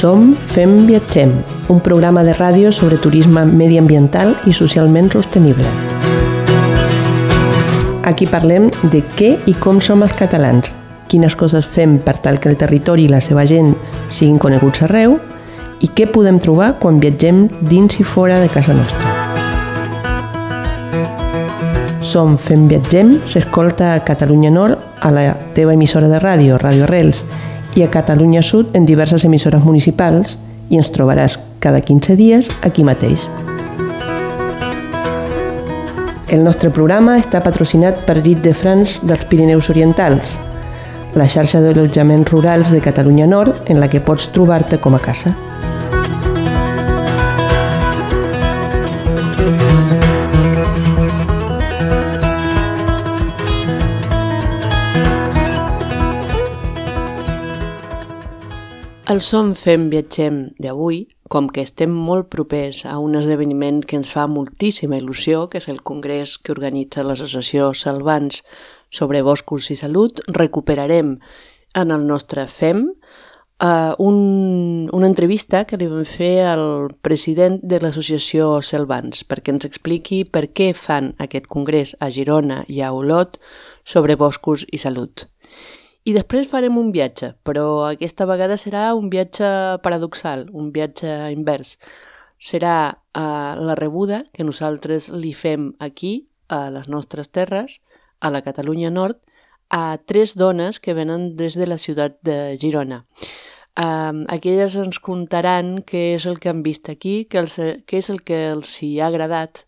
Som Fem Viatgem, un programa de ràdio sobre turisme mediambiental i socialment sostenible. Aquí parlem de què i com som els catalans, quines coses fem per tal que el territori i la seva gent siguin coneguts arreu i què podem trobar quan viatgem dins i fora de casa nostra. Som Fem Viatgem s'escolta a Catalunya Nord a la teva emissora de ràdio, Ràdio Arrels, i a Catalunya Sud en diverses emissores municipals i ens trobaràs cada 15 dies aquí mateix. El nostre programa està patrocinat per Git de France dels Pirineus Orientals, la xarxa d'allotjaments rurals de Catalunya Nord en la que pots trobar-te com a casa. El Som Fem Viatgem d'avui, com que estem molt propers a un esdeveniment que ens fa moltíssima il·lusió, que és el congrés que organitza l'associació Salvans sobre boscos i salut, recuperarem en el nostre FEM uh, un, una entrevista que li vam fer al president de l'associació Salvans perquè ens expliqui per què fan aquest congrés a Girona i a Olot sobre boscos i salut. I després farem un viatge, però aquesta vegada serà un viatge paradoxal, un viatge invers. Serà uh, la rebuda que nosaltres li fem aquí, a les nostres terres, a la Catalunya Nord, a tres dones que venen des de la ciutat de Girona. Uh, aquelles ens contaran què és el que han vist aquí, què, els, què és el que els hi ha agradat,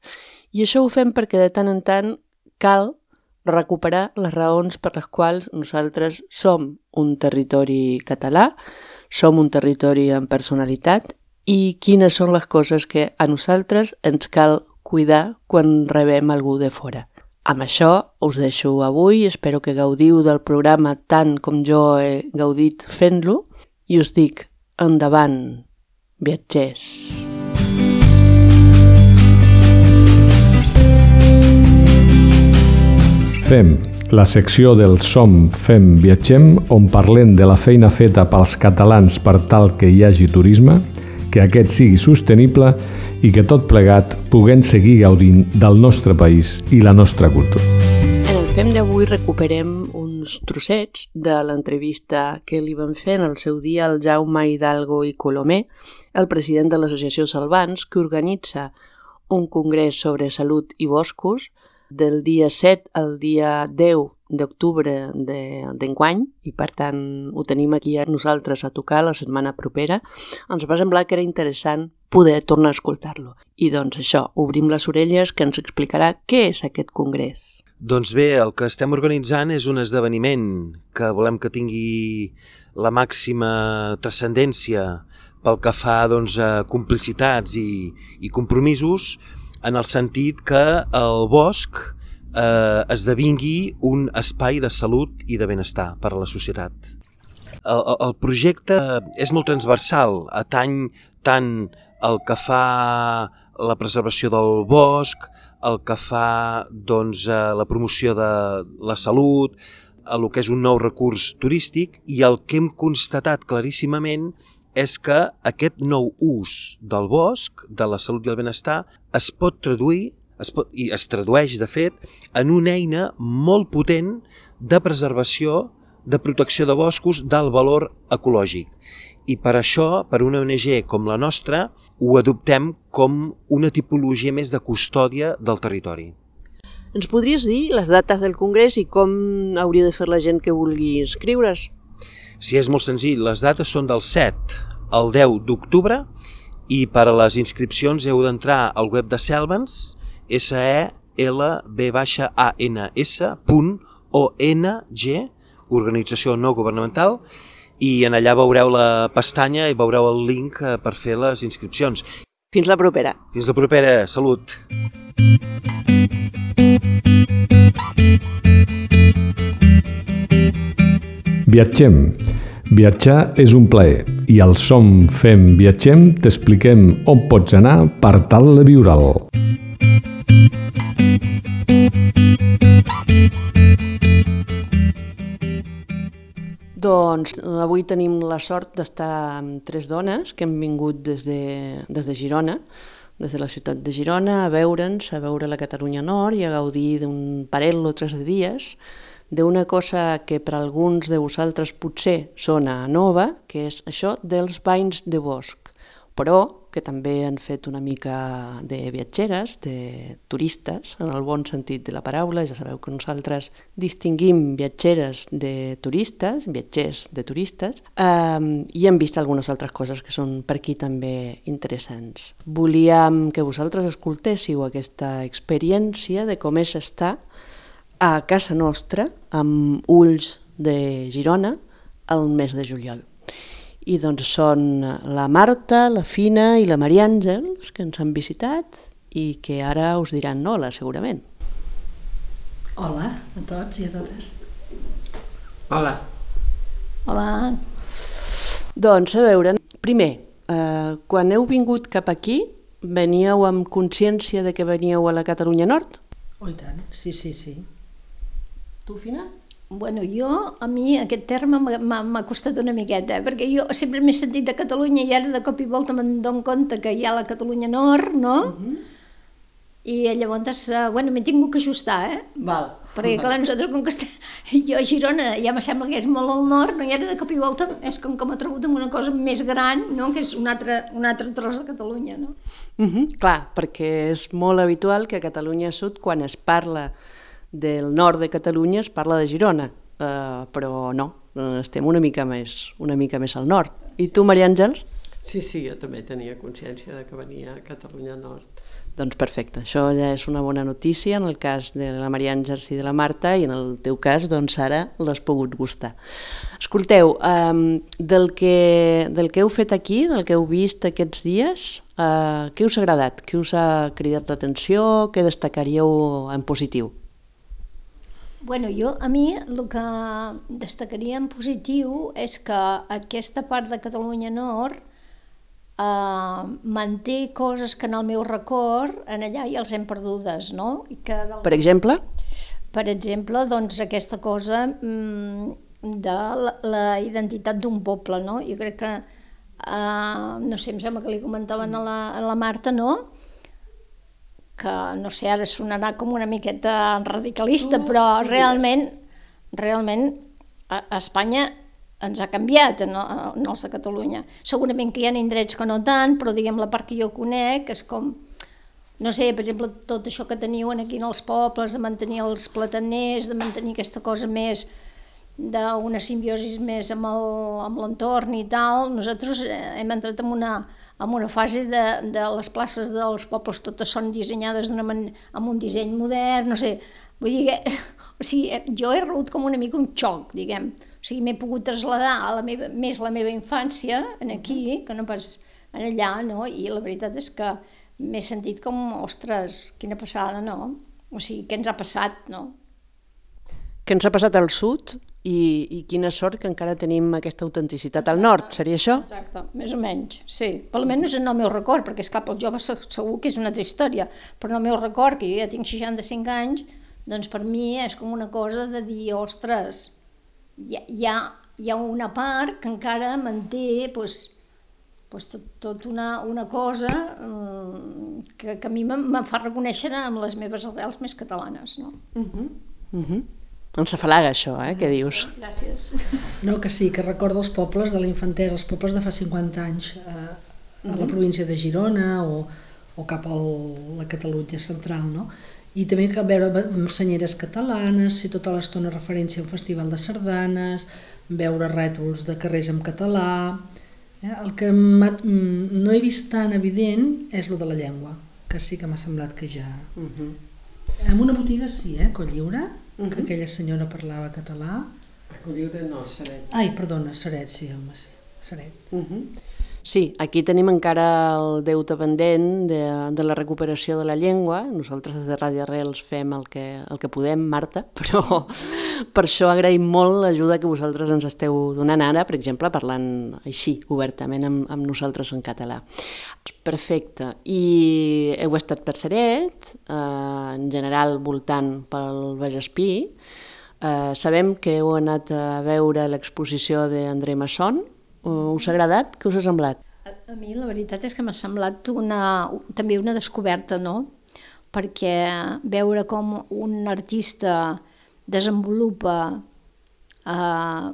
i això ho fem perquè de tant en tant cal recuperar les raons per les quals nosaltres som un territori català, som un territori amb personalitat i quines són les coses que a nosaltres ens cal cuidar quan rebem algú de fora. Amb això us deixo avui, espero que gaudiu del programa tant com jo he gaudit fent-lo i us dic endavant, viatgers. Fem, la secció del Som, Fem, Viatgem, on parlem de la feina feta pels catalans per tal que hi hagi turisme, que aquest sigui sostenible i que tot plegat puguem seguir gaudint del nostre país i la nostra cultura. En el Fem d'avui recuperem uns trossets de l'entrevista que li van fer en el seu dia al Jaume Hidalgo i Colomé, el president de l'Associació Salvans, que organitza un congrés sobre salut i boscos del dia 7 al dia 10 d'octubre d'enguany, de, i per tant ho tenim aquí a nosaltres a tocar la setmana propera, ens va semblar que era interessant poder tornar a escoltar-lo. I doncs això, obrim les orelles que ens explicarà què és aquest congrés. Doncs bé, el que estem organitzant és un esdeveniment que volem que tingui la màxima transcendència pel que fa doncs, a complicitats i, i compromisos, en el sentit que el bosc eh, esdevingui un espai de salut i de benestar per a la societat. El, el projecte és molt transversal, atany tant el que fa la preservació del bosc, el que fa doncs, eh, la promoció de la salut, el que és un nou recurs turístic i el que hem constatat claríssimament és que aquest nou ús del bosc, de la salut i el benestar, es pot traduir es pot, i es tradueix, de fet, en una eina molt potent de preservació, de protecció de boscos d'alt valor ecològic. I per això, per una ONG com la nostra, ho adoptem com una tipologia més de custòdia del territori. Ens podries dir les dates del Congrés i com hauria de fer la gent que vulgui inscriure's? Si és molt senzill, les dates són del 7 al 10 d'octubre i per a les inscripcions heu d'entrar al web de Selvans, s e l b a n organització no governamental, i en allà veureu la pestanya i veureu el link eh, per fer les inscripcions. Fins la propera. Fins la propera. Salut. Viatgem. Viatjar és un plaer i al Som Fem Viatgem t'expliquem on pots anar per tal de viure'l. Doncs avui tenim la sort d'estar amb tres dones que han vingut des de, des de Girona, des de la ciutat de Girona, a veure'ns, a veure la Catalunya Nord i a gaudir d'un parell o tres de dies d'una cosa que per alguns de vosaltres potser sona nova, que és això dels banys de bosc, però que també han fet una mica de viatgeres, de turistes, en el bon sentit de la paraula. Ja sabeu que nosaltres distinguim viatgeres de turistes, viatgers de turistes, eh, i hem vist algunes altres coses que són per aquí també interessants. Volíem que vosaltres escoltéssiu aquesta experiència de com és estar a casa nostra amb ulls de Girona al mes de juliol. I doncs són la Marta, la Fina i la Maria Àngels que ens han visitat i que ara us diran hola, segurament. Hola a tots i a totes. Hola. Hola. Doncs, a veure, primer, eh, quan heu vingut cap aquí, veníeu amb consciència de que veníeu a la Catalunya Nord? Oh, i tant, sí, sí, sí. Tu, Fina? Bueno, jo, a mi aquest terme m'ha costat una miqueta, eh? perquè jo sempre m'he sentit de Catalunya i ara de cop i volta me'n dono compte que hi ha la Catalunya Nord, no? Uh -huh. I llavors, uh, bueno, m'he tingut que ajustar, eh? Val. Perquè, clar, nosaltres, com que estem... Jo a Girona ja me sembla que és molt al nord, no? i ara de cop i volta és com que m'ha trobat amb una cosa més gran, no? que és un altre, un altre tros de Catalunya, no? Uh -huh. Clar, perquè és molt habitual que a Catalunya Sud, quan es parla del nord de Catalunya es parla de Girona, eh, però no, estem una mica més, una mica més al nord. I tu, Maria Àngels? Sí, sí, jo també tenia consciència de que venia a Catalunya Nord. Doncs perfecte, això ja és una bona notícia en el cas de la Maria Àngels i de la Marta i en el teu cas, doncs ara l'has pogut gustar. Escolteu, eh, del, que, del que heu fet aquí, del que heu vist aquests dies, eh, què us ha agradat? Què us ha cridat l'atenció? Què destacaríeu en positiu? Bueno, jo, a mi, el que destacaria en positiu és que aquesta part de Catalunya Nord eh, manté coses que en el meu record en allà ja els hem perdudes, no? I que del... Per exemple? Per exemple, doncs aquesta cosa mm, de la, la identitat d'un poble, no? Jo crec que, eh, no sé, em sembla que li comentaven a la, a la Marta, no?, que no sé, ara sonarà com una miqueta radicalista, però realment, realment a, Espanya ens ha canviat en, en els de Catalunya. Segurament que hi ha indrets que no tant, però diguem la part que jo conec és com, no sé, per exemple, tot això que teniu aquí en els pobles, de mantenir els plataners, de mantenir aquesta cosa més d'una simbiosi més amb l'entorn i tal, nosaltres hem entrat en una, en una fase de, de les places dels pobles totes són dissenyades man... amb un disseny modern, no sé, vull dir que, o sigui, jo he rebut com una mica un xoc, diguem, o sigui, m'he pogut traslladar a la meva, més la meva infància en aquí, que no pas en allà, no? i la veritat és que m'he sentit com, ostres, quina passada, no? O sigui, què ens ha passat, no? Què ens ha passat al sud i, i quina sort que encara tenim aquesta autenticitat al nord, seria això? Exacte, més o menys, sí. Per almenys en el meu record, perquè és cap els joves segur que és una altra història, però en el meu record, que jo ja tinc 65 anys, doncs per mi és com una cosa de dir, ostres, hi ha, hi ha, hi ha una part que encara manté doncs, doncs tot, tot una, una cosa eh, que, que a mi me fa reconèixer amb les meves arrels més catalanes. No? Uh -huh. Uh -huh. Ens afalaga això, eh? Què dius? Gràcies. No, que sí, que recordo els pobles de la infantesa, els pobles de fa 50 anys, eh, a la mhm. província de Girona o, o cap a la Catalunya central, no? I també que veure senyeres catalanes, fer tota l'estona referència a un festival de sardanes, veure rètols de carrers en català... Eh? El que no he vist tan evident és lo de la llengua, que sí que m'ha semblat que ja... Uh mhm. -huh. En una botiga sí, eh, Colliure, -huh. que aquella senyora parlava català. A Colliure no, Seret. Ai, perdona, Seret, sí, home, sí. Seret. Uh -huh. Sí, aquí tenim encara el deute pendent de, de la recuperació de la llengua. Nosaltres des de Ràdio Arrels fem el que, el que podem, Marta, però per això agraïm molt l'ajuda que vosaltres ens esteu donant ara, per exemple, parlant així, obertament amb, amb nosaltres en català. Perfecte. I heu estat per Seret, eh, en general voltant pel Vallespí. Uh, sabem que heu anat a veure l'exposició d'André Masson. Uh, us ha agradat? Què us ha semblat? A, a mi la veritat és que m'ha semblat una, també una descoberta, no? Perquè veure com un artista desenvolupa uh,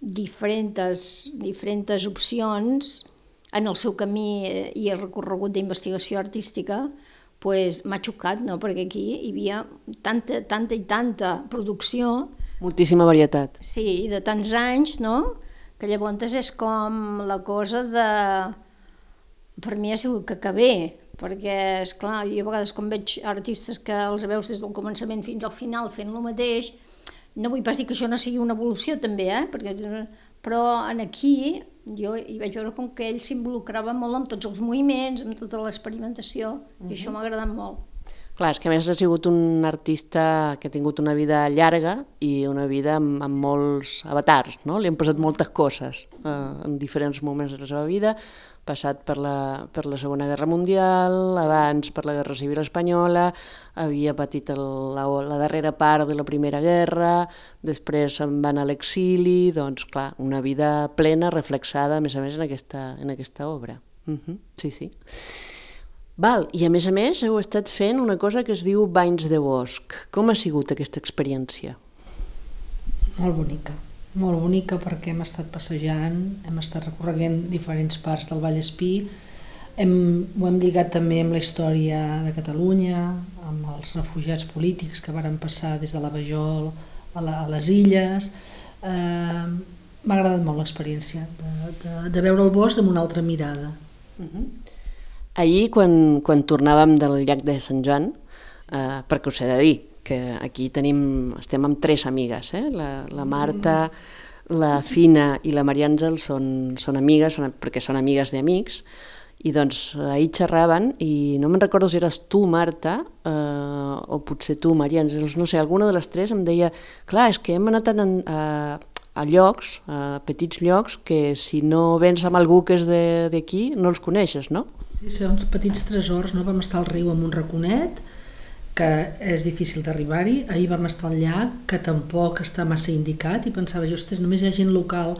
diferents, diferents opcions en el seu camí i el recorregut d'investigació artística, pues, m'ha xocat, no? perquè aquí hi havia tanta, tanta i tanta producció. Moltíssima varietat. Sí, de tants anys, no? Que llavors és com la cosa de... Per mi ha sigut que, que bé, perquè, és clar, jo a vegades quan veig artistes que els veus des del començament fins al final fent el mateix, no vull pas dir que això no sigui una evolució també, eh? perquè, però en aquí jo hi vaig veure com que ell s'involucrava molt amb tots els moviments, amb tota l'experimentació, uh -huh. i això m'ha agradat molt. Clar, és que a més ha sigut un artista que ha tingut una vida llarga i una vida amb, amb molts avatars, no? Li han passat moltes coses eh, en diferents moments de la seva vida, passat per la, per la Segona Guerra Mundial, abans per la Guerra Civil Espanyola, havia patit el, la, la darrera part de la Primera Guerra, després se'n van a l'exili, doncs clar, una vida plena, reflexada, a més a més, en aquesta, en aquesta obra. Uh mhm, -huh, sí, sí. Val, i a més a més heu estat fent una cosa que es diu Banys de Bosc. Com ha sigut aquesta experiència? Molt bonica molt bonica perquè hem estat passejant, hem estat recorreguent diferents parts del Vallespí, hem, ho hem lligat també amb la història de Catalunya, amb els refugiats polítics que varen passar des de la Bajol a, la, a les illes. Eh, M'ha agradat molt l'experiència de, de, de veure el bosc amb una altra mirada. Uh -huh. Ahir, quan, quan tornàvem del llac de Sant Joan, eh, perquè us he de dir, que aquí tenim, estem amb tres amigues, eh? la, la Marta, la Fina i la Maria Àngel són, són amigues, són, perquè són amigues d'amics, i doncs ahir xerraven i no me'n recordo si eres tu, Marta, eh, o potser tu, Maria Àngels, no sé, alguna de les tres em deia, clar, és que hem anat a, a, a llocs, a petits llocs, que si no vens amb algú que és d'aquí no els coneixes, no? Sí, són petits tresors, no? Vam estar al riu amb un raconet, que és difícil d'arribar-hi. Ahir vam estar al llac, que tampoc està massa indicat, i pensava, jo, ostres, només hi ha gent local,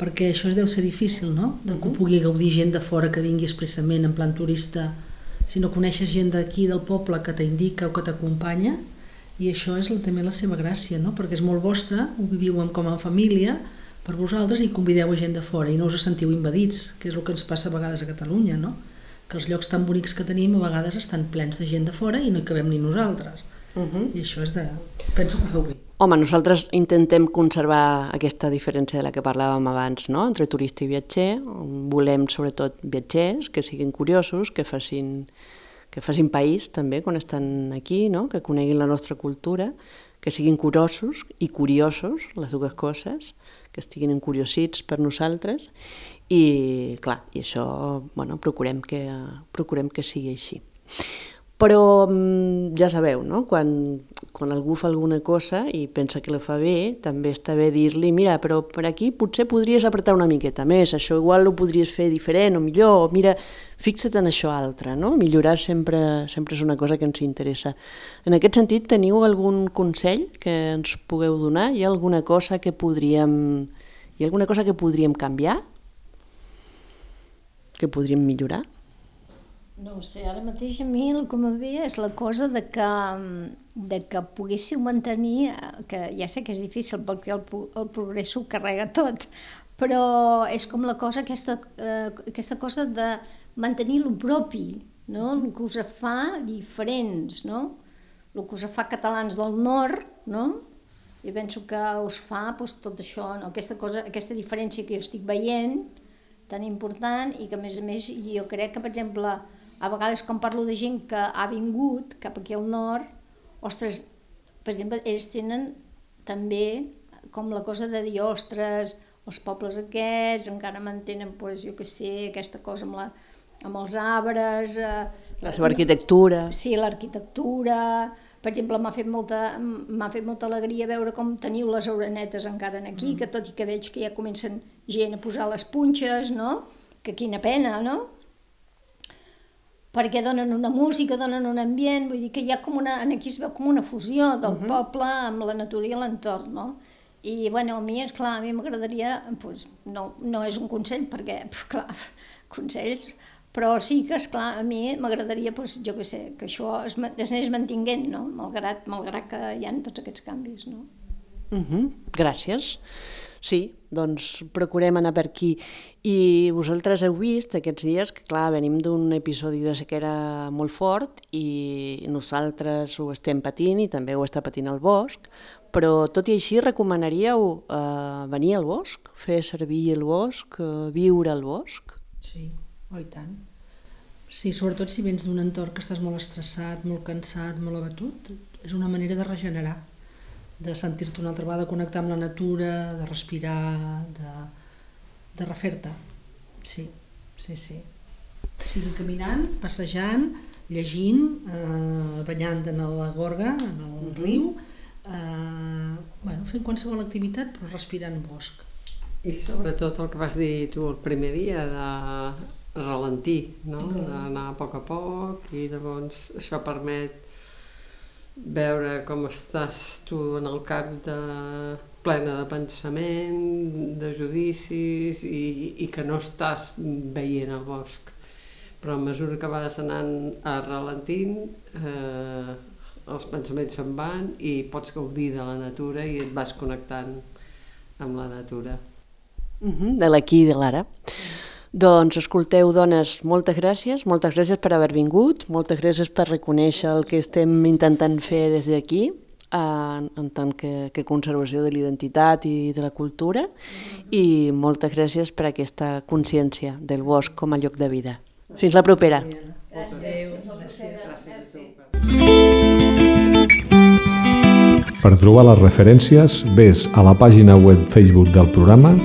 perquè això deu ser difícil, no?, de que ho pugui gaudir gent de fora que vingui expressament en plan turista, si no coneixes gent d'aquí del poble que t'indica o que t'acompanya, i això és també la seva gràcia, no?, perquè és molt vostre, ho viviu com a família, per vosaltres i convideu a gent de fora i no us sentiu invadits, que és el que ens passa a vegades a Catalunya, no? Que els llocs tan bonics que tenim a vegades estan plens de gent de fora i no hi cabem ni nosaltres. Uh -huh. I això és de... Penso que ho feu bé. Home, nosaltres intentem conservar aquesta diferència de la que parlàvem abans, no? entre turista i viatger. Volem, sobretot, viatgers que siguin curiosos, que facin, que facin país també quan estan aquí, no? que coneguin la nostra cultura, que siguin curiosos i curiosos, les dues coses, que estiguin encuriosits per nosaltres i clar, i això bueno, procurem, que, procurem que sigui així. Però mm, ja sabeu, no? quan, quan algú fa alguna cosa i pensa que la fa bé, també està bé dir-li mira, però per aquí potser podries apretar una miqueta més, això igual ho podries fer diferent o millor, o mira, fixa't en això altre, no? Millorar sempre, sempre és una cosa que ens interessa. En aquest sentit, teniu algun consell que ens pugueu donar? Hi ha alguna cosa que podríem, hi ha alguna cosa que podríem canviar? Que podríem millorar? No sé, ara mateix a mi el que me ve és la cosa de que, de que poguéssiu mantenir, que ja sé que és difícil perquè el, el progrés ho carrega tot, però és com la cosa, aquesta, eh, aquesta cosa de mantenir lo propi, no? el que us fa diferents, no? el que us fa catalans del nord, no? jo penso que us fa doncs, tot això, no? aquesta, cosa, aquesta diferència que jo estic veient, tan important i que a més a més jo crec que per exemple a vegades quan parlo de gent que ha vingut cap aquí al nord, ostres, per exemple, ells tenen també com la cosa de dir, ostres, els pobles aquests encara mantenen, pues, jo que sé, aquesta cosa amb, la, amb els arbres... Eh, la seva arquitectura. Sí, l'arquitectura, per exemple, m'ha fet, molta, fet molta alegria veure com teniu les orenetes encara aquí, mm. que tot i que veig que ja comencen gent a posar les punxes, no? Que quina pena, no? perquè donen una música, donen un ambient, vull dir que hi ha com una, aquí es veu com una fusió del uh -huh. poble amb la natura i l'entorn, no? I, bueno, a mi, és clar, a mi m'agradaria, doncs, no, no és un consell, perquè, clar, consells, però sí que, és clar a mi m'agradaria, doncs, jo què sé, que això es, es anés mantinguent, no? Malgrat, malgrat que hi ha tots aquests canvis, no? Uh -huh. Gràcies. Sí, doncs procurem anar per aquí. I vosaltres heu vist aquests dies que, clar, venim d'un episodi de sequera molt fort i nosaltres ho estem patint i també ho està patint el bosc, però tot i així recomanaríeu eh, venir al bosc, fer servir el bosc, eh, viure al bosc? Sí, oh, i tant. Sí, sobretot si vens d'un entorn que estàs molt estressat, molt cansat, molt abatut, és una manera de regenerar de sentir-te una altra vegada, connectar amb la natura, de respirar, de, de refer-te. Sí, sí, sí. Sigui caminant, passejant, llegint, eh, banyant en la gorga, en el -hmm. riu, eh, bueno, fent qualsevol activitat però respirant bosc. I sobretot el que vas dir tu el primer dia de ralentir, no? Mm -hmm. d'anar a poc a poc i llavors això permet veure com estàs tu en el cap de plena de pensament, de judicis i, i que no estàs veient el bosc. Però a mesura que vas anant a ralentint, eh, els pensaments se'n van i pots gaudir de la natura i et vas connectant amb la natura. Uh -huh, de l'aquí i de l'ara. Doncs escolteu, dones, moltes gràcies, moltes gràcies per haver vingut, moltes gràcies per reconèixer el que estem intentant fer des d'aquí, en, en tant que, que conservació de l'identitat i de la cultura, i moltes gràcies per aquesta consciència del bosc com a lloc de vida. Fins la propera. Gràcies. Per trobar les referències, ves a la pàgina web Facebook del programa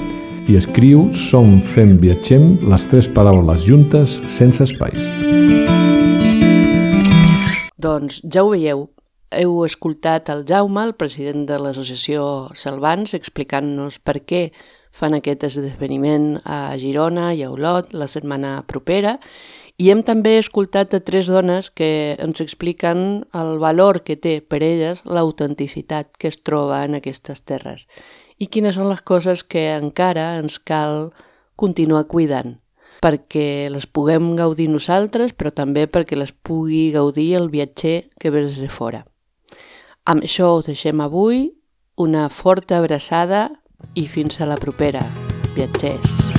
i escriu Som, fem, viatgem, les tres paraules juntes, sense espais. Doncs ja ho veieu, heu escoltat el Jaume, el president de l'associació Salvans, explicant-nos per què fan aquest esdeveniment a Girona i a Olot la setmana propera i hem també escoltat a tres dones que ens expliquen el valor que té per elles l'autenticitat que es troba en aquestes terres i quines són les coses que encara ens cal continuar cuidant perquè les puguem gaudir nosaltres, però també perquè les pugui gaudir el viatger que ve des de fora. Amb això us deixem avui una forta abraçada i fins a la propera, viatgers.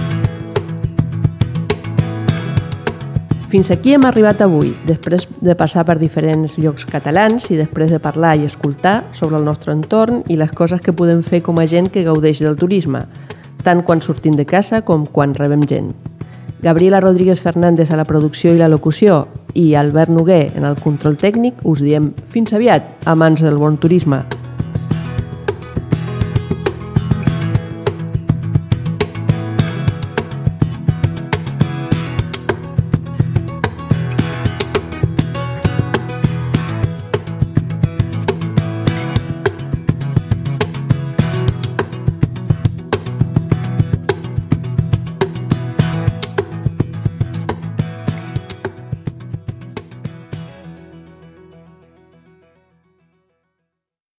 Fins aquí hem arribat avui, després de passar per diferents llocs catalans i després de parlar i escoltar sobre el nostre entorn i les coses que podem fer com a gent que gaudeix del turisme, tant quan sortim de casa com quan rebem gent. Gabriela Rodríguez Fernández a la producció i la locució i Albert Noguer en el control tècnic us diem fins aviat, amants del bon turisme.